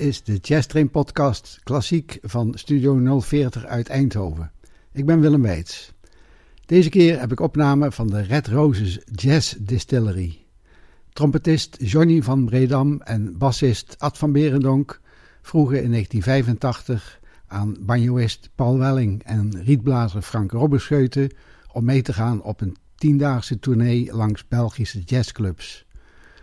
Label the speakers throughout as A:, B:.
A: Is de Jazz Train podcast klassiek van Studio 040 uit Eindhoven. Ik ben Willem Weits. Deze keer heb ik opname van de Red Roses Jazz Distillery. Trompetist Johnny van Bredam en bassist Ad van Berendonk vroegen in 1985 aan banjoist Paul Welling en rietblazer Frank Robberscheuten om mee te gaan op een tiendaagse tournee langs Belgische jazzclubs.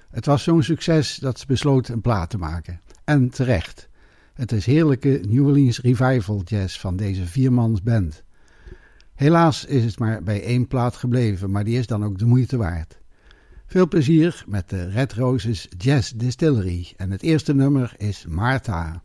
A: Het was zo'n succes dat ze besloten een plaat te maken. En terecht. Het is heerlijke New Orleans revival jazz van deze viermans band. Helaas is het maar bij één plaat gebleven, maar die is dan ook de moeite waard. Veel plezier met de Red Roses Jazz Distillery en het eerste nummer is Martha.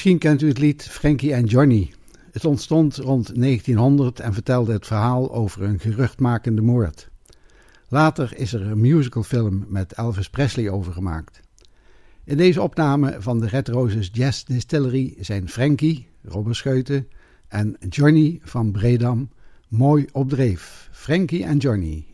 A: Misschien kent u het lied Frankie and Johnny. Het ontstond rond 1900 en vertelde het verhaal over een geruchtmakende moord. Later is er een musicalfilm met Elvis Presley over gemaakt. In deze opname van de Red Roses Jazz Distillery zijn Frankie, Robberscheuten en Johnny van Bredam mooi op dreef. Frankie en Johnny.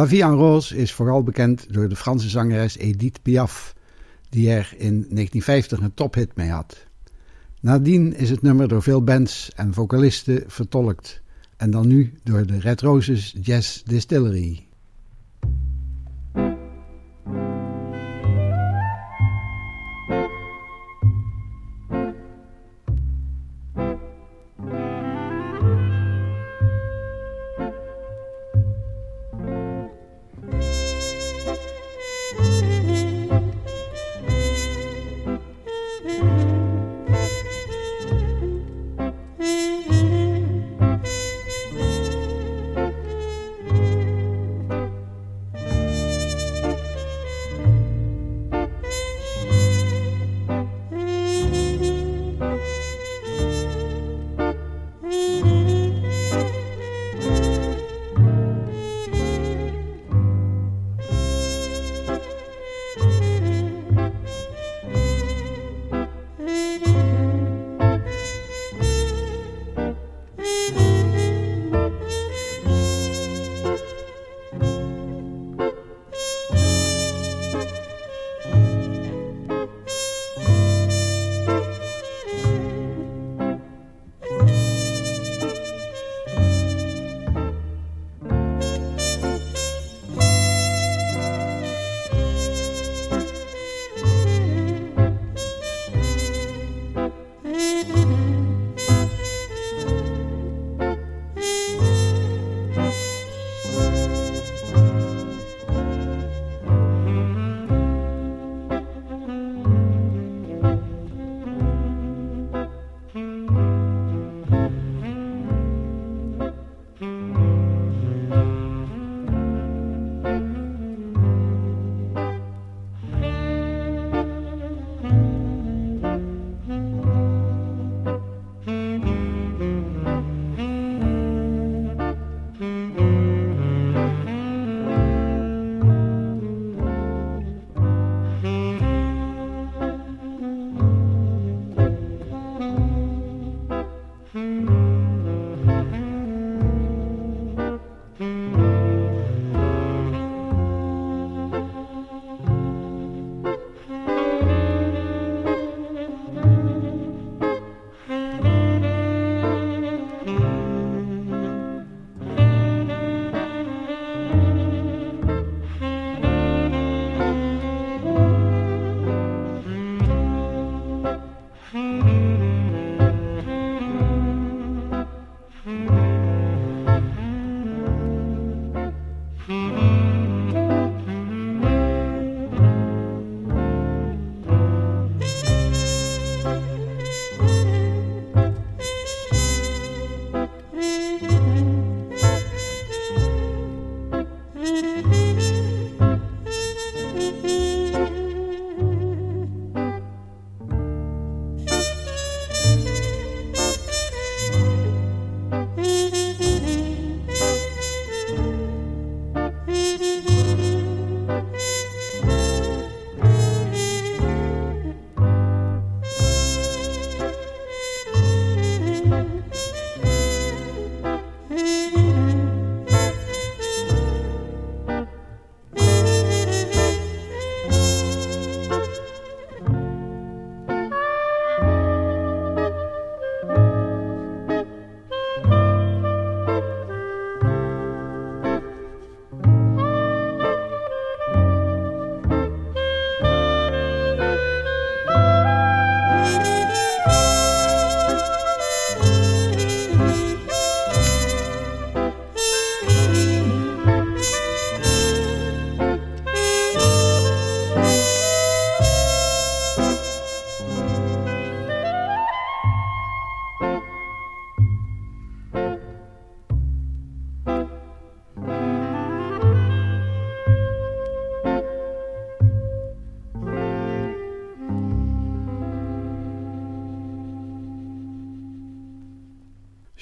A: La Vie en Rose is vooral bekend door de Franse zangeres Edith Piaf, die er in 1950 een tophit mee had. Nadien is het nummer door veel bands en vocalisten vertolkt en dan nu door de Red Roses Jazz Distillery.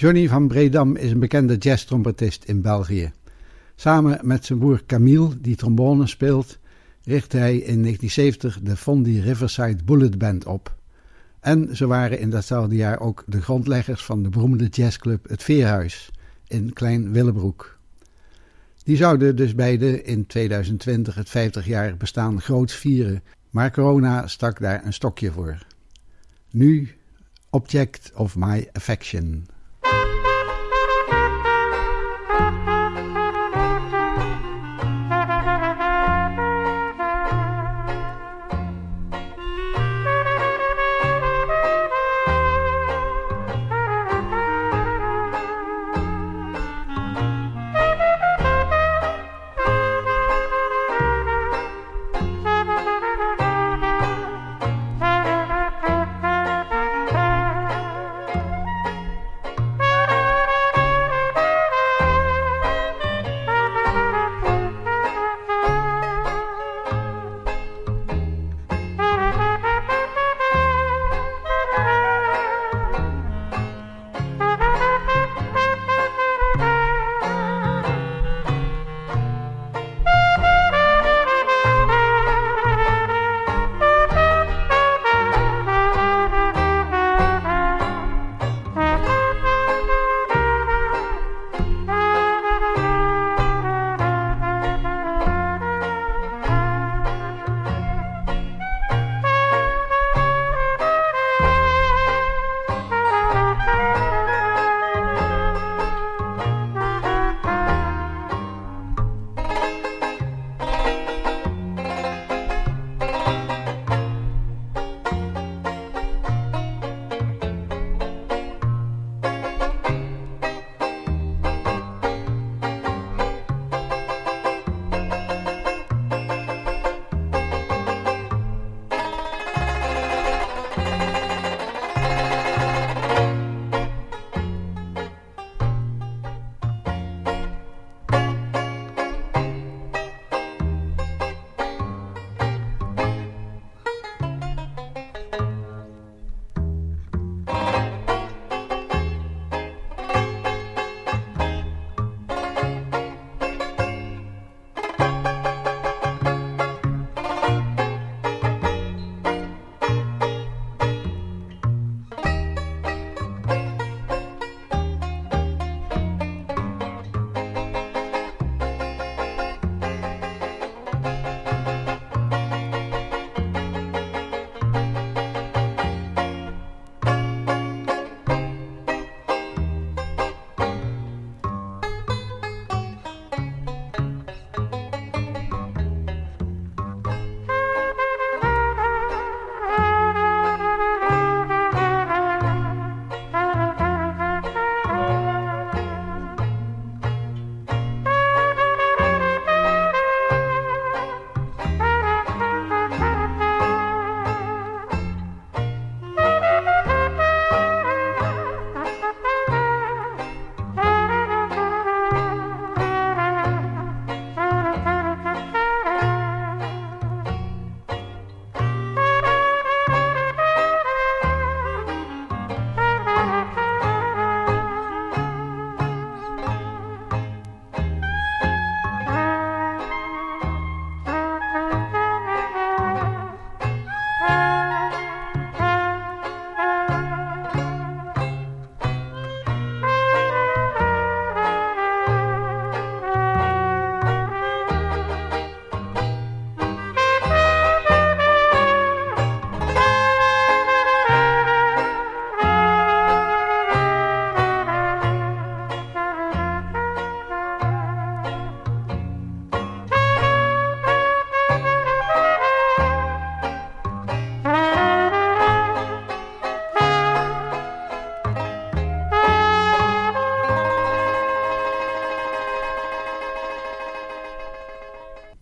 A: Johnny van Bredam is een bekende jazztrompetist in België. Samen met zijn broer Camille, die trombone speelt, richtte hij in 1970 de Fondi Riverside Bullet Band op. En ze waren in datzelfde jaar ook de grondleggers van de beroemde jazzclub Het Veerhuis in Klein Willebroek. Die zouden dus beide in 2020 het 50-jarig bestaan groots vieren, maar corona stak daar een stokje voor. Nu Object of My Affection.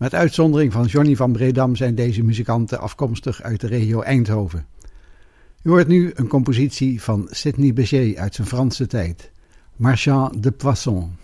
A: Met uitzondering van Johnny van Bredam zijn deze muzikanten afkomstig uit de regio Eindhoven. U hoort nu een compositie van Sidney Bechet uit zijn Franse tijd, Marchand de Poisson.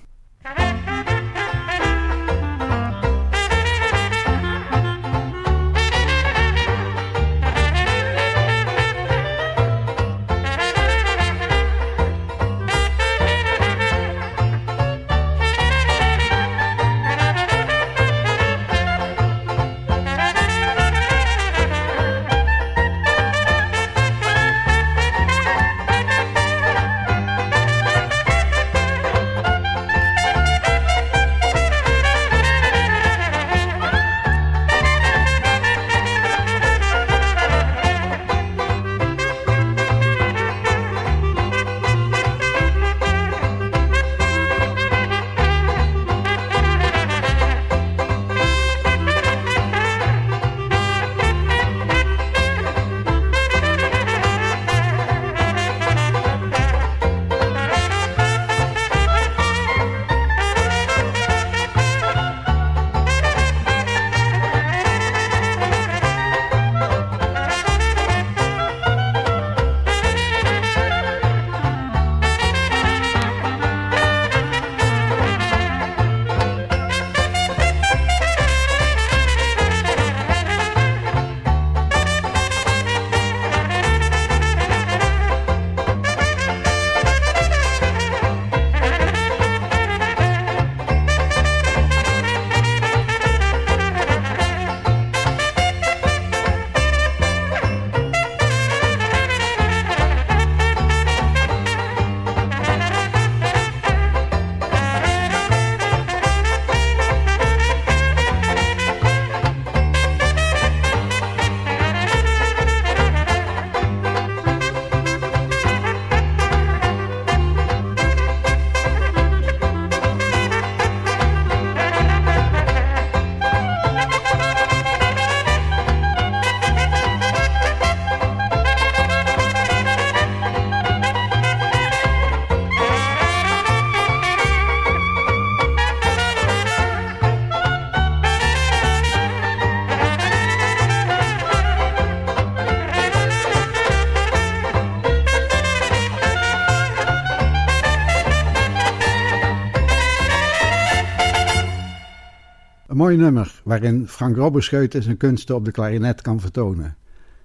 A: Mooi nummer waarin Frank Robberscheuten zijn kunsten op de klarinet kan vertonen.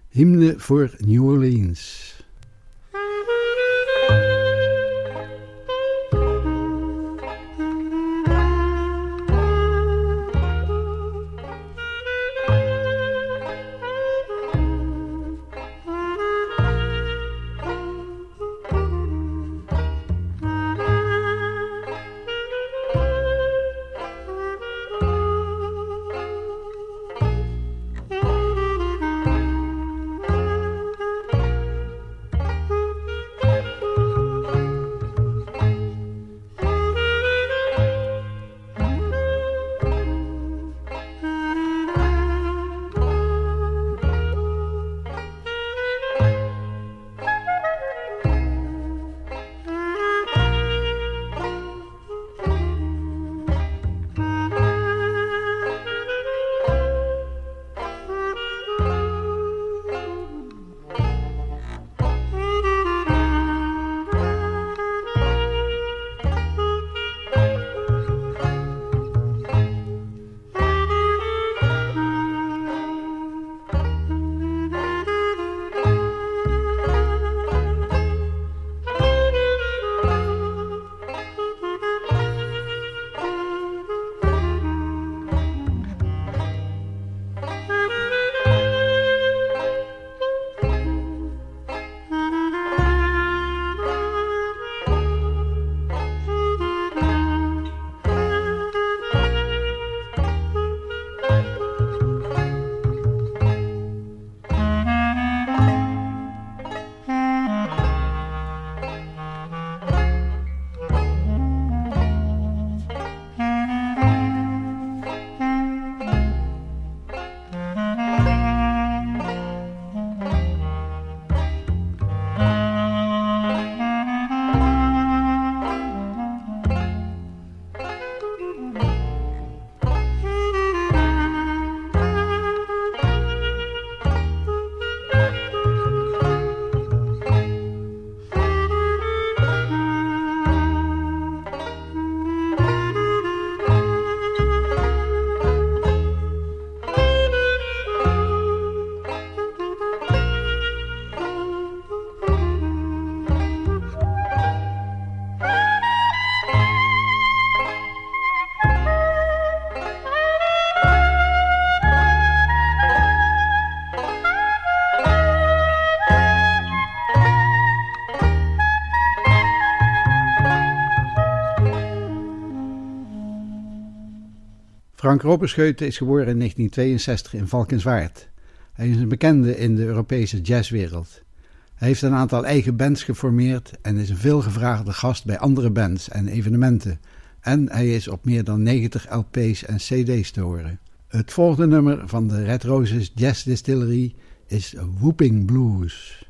A: Hymne voor New Orleans. Frank Roperscheuten is geboren in 1962 in Valkenswaard. Hij is een bekende in de Europese jazzwereld. Hij heeft een aantal eigen bands geformeerd en is een veelgevraagde gast bij andere bands en evenementen. En hij is op meer dan 90 LP's en CD's te horen. Het volgende nummer van de Red Roses Jazz Distillery is Whooping Blues.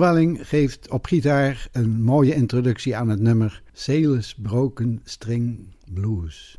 A: Welling geeft op gitaar een mooie introductie aan het nummer Sailors Broken String Blues.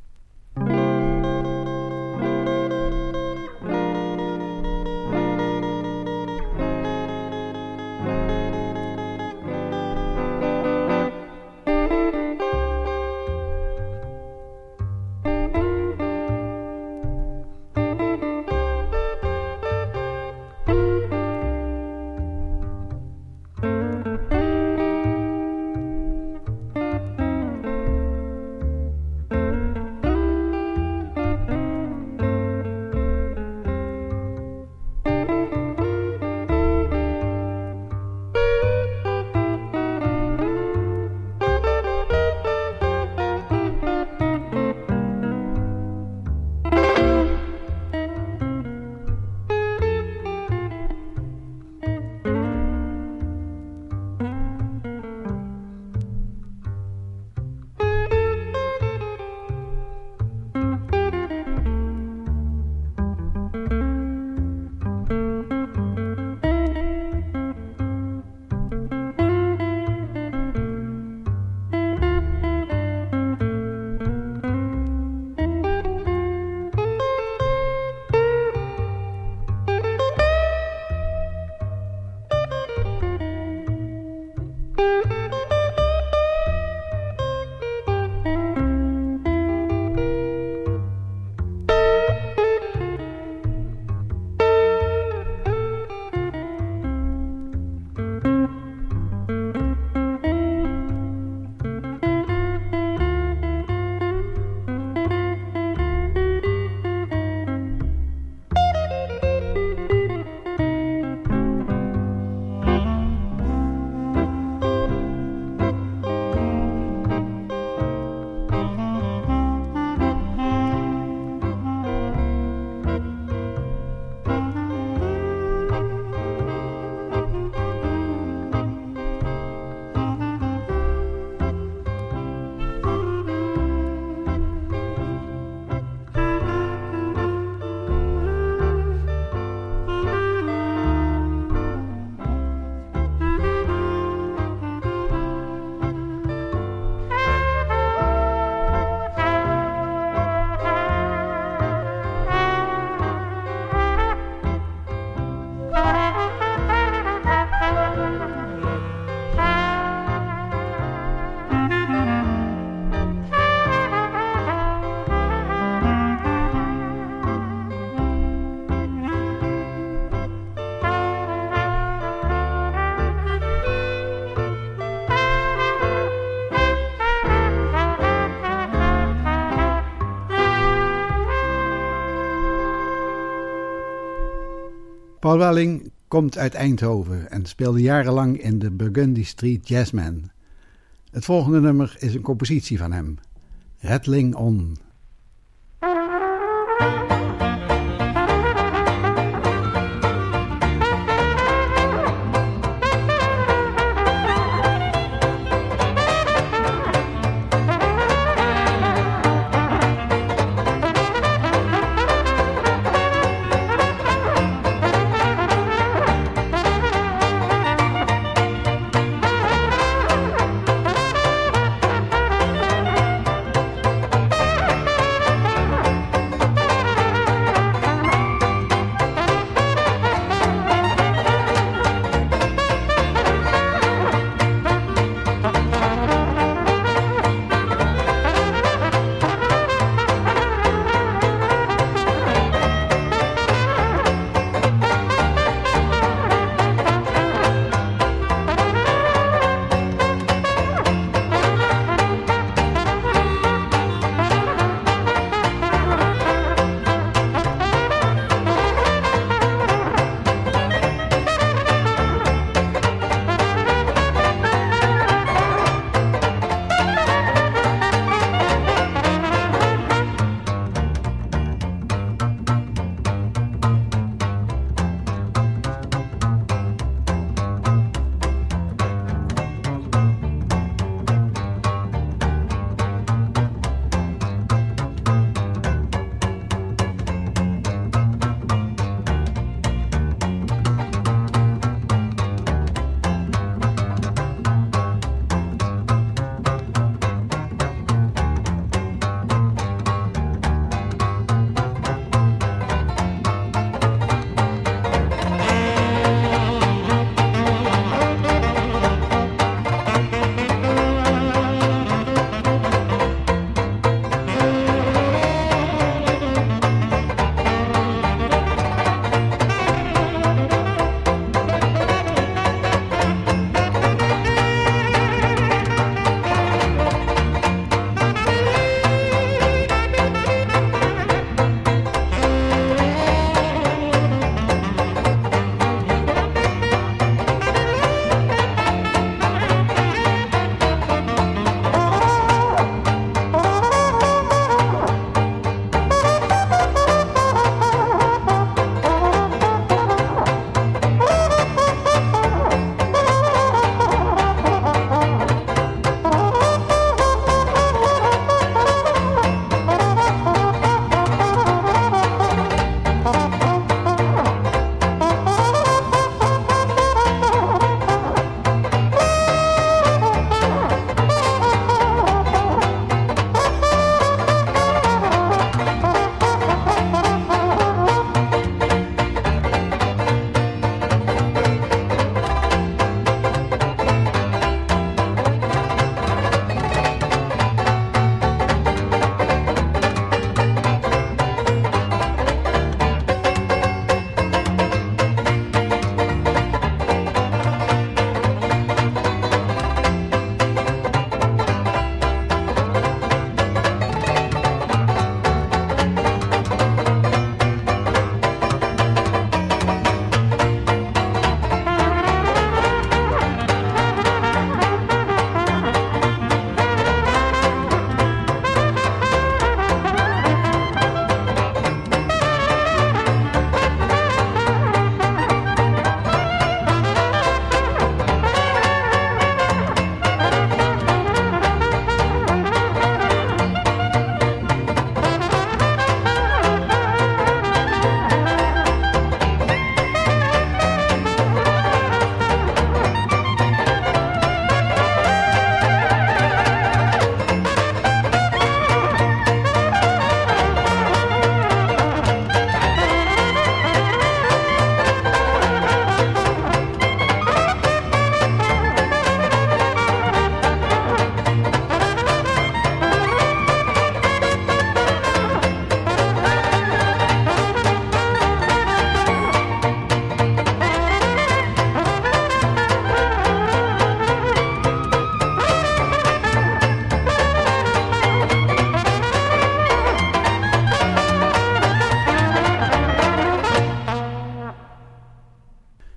A: Paul Welling komt uit Eindhoven en speelde jarenlang in de Burgundy Street Jazzmen. Het volgende nummer is een compositie van hem, Rattling On.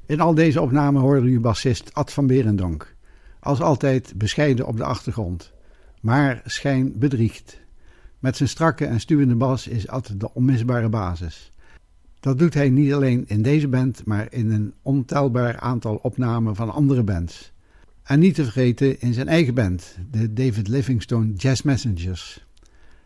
A: In al deze opnamen hoorde u bassist Ad van Berendonk. Als altijd bescheiden op de achtergrond, maar schijn bedriegt. Met zijn strakke en stuwende bas is Ad de onmisbare basis. Dat doet hij niet alleen in deze band, maar in een ontelbaar aantal opnamen van andere bands. En niet te vergeten in zijn eigen band, de David Livingstone Jazz Messengers.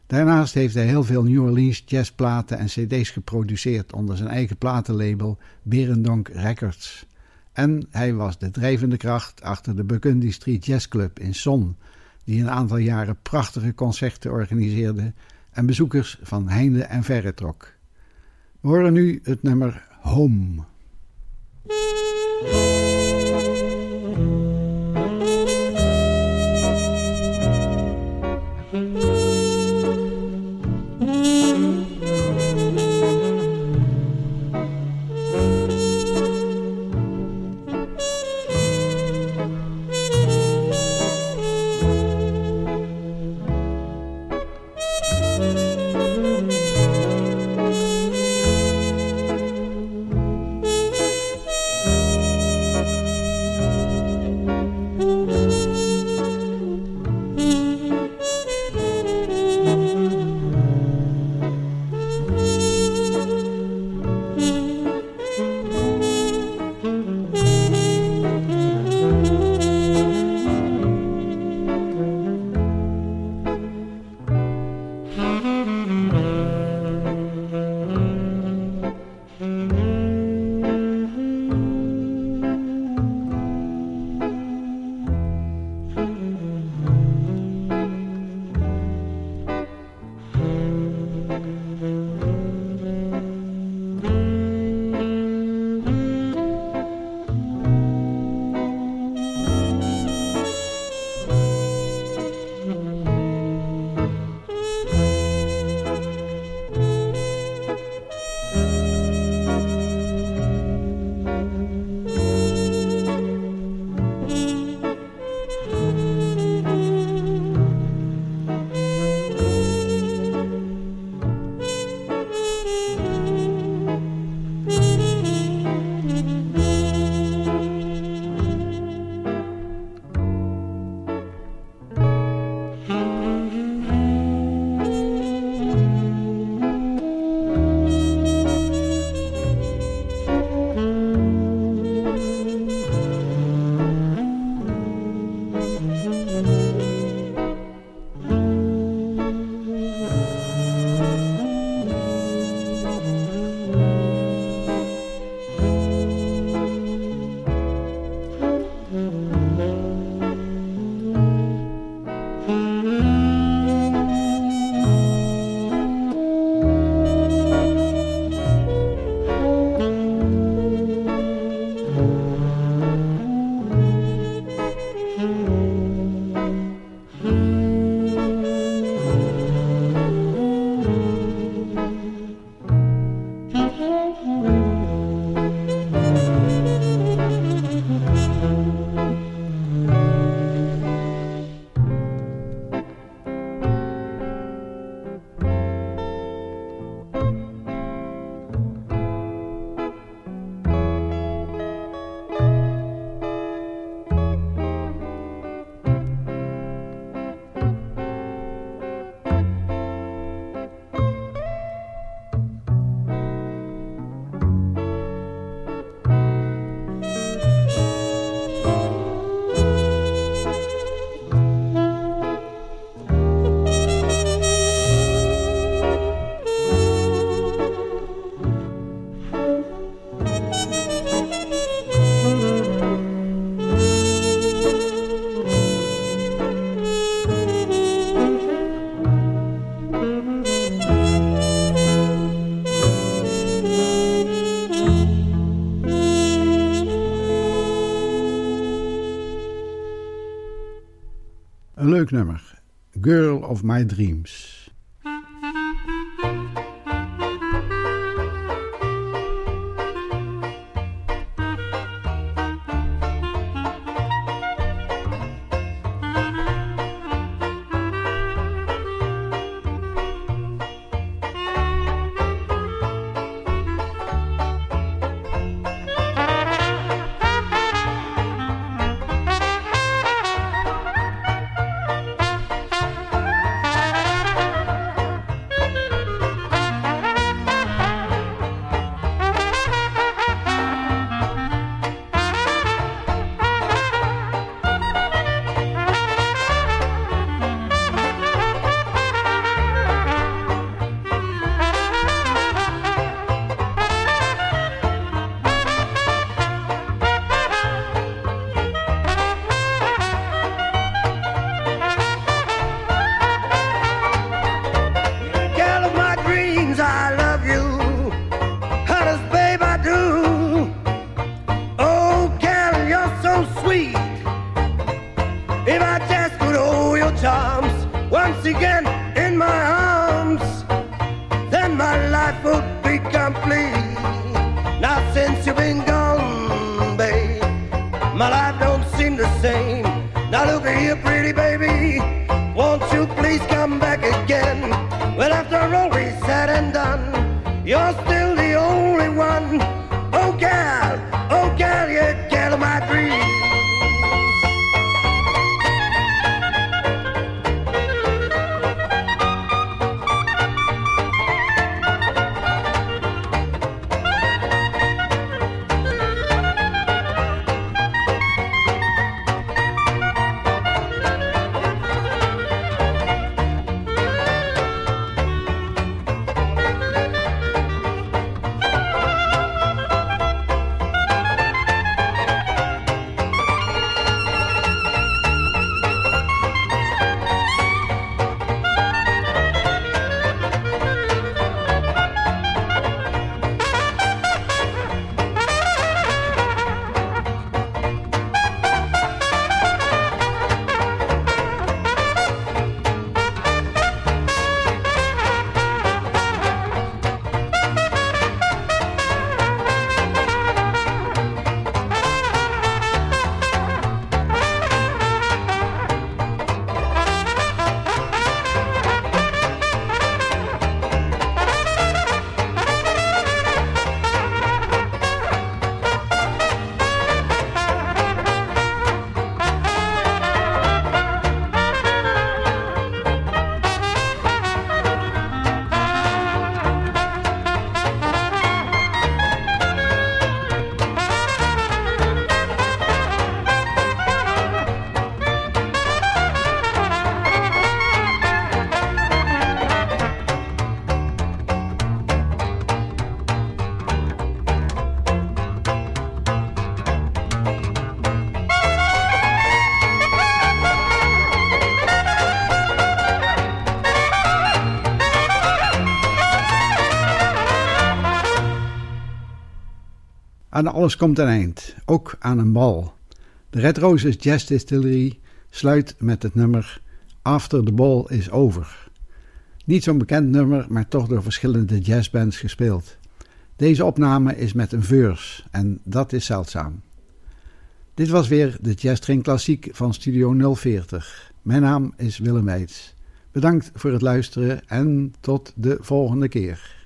A: Daarnaast heeft hij heel veel New Orleans jazzplaten en cd's geproduceerd onder zijn eigen platenlabel Berendonk Records. En hij was de drijvende kracht achter de Burgundy Street Jazz Club in Son, die een aantal jaren prachtige concerten organiseerde en bezoekers van heinde en verre trok. We horen nu het nummer Home. Leuk nummer. Girl of My Dreams. Aan alles komt een eind, ook aan een bal. De Red Roses Jazz Distillery sluit met het nummer After the Ball is Over. Niet zo'n bekend nummer, maar toch door verschillende jazzbands gespeeld. Deze opname is met een verse en dat is zeldzaam. Dit was weer de Jazz Klassiek van Studio 040. Mijn naam is Willem Weits. Bedankt voor het luisteren en tot de volgende keer.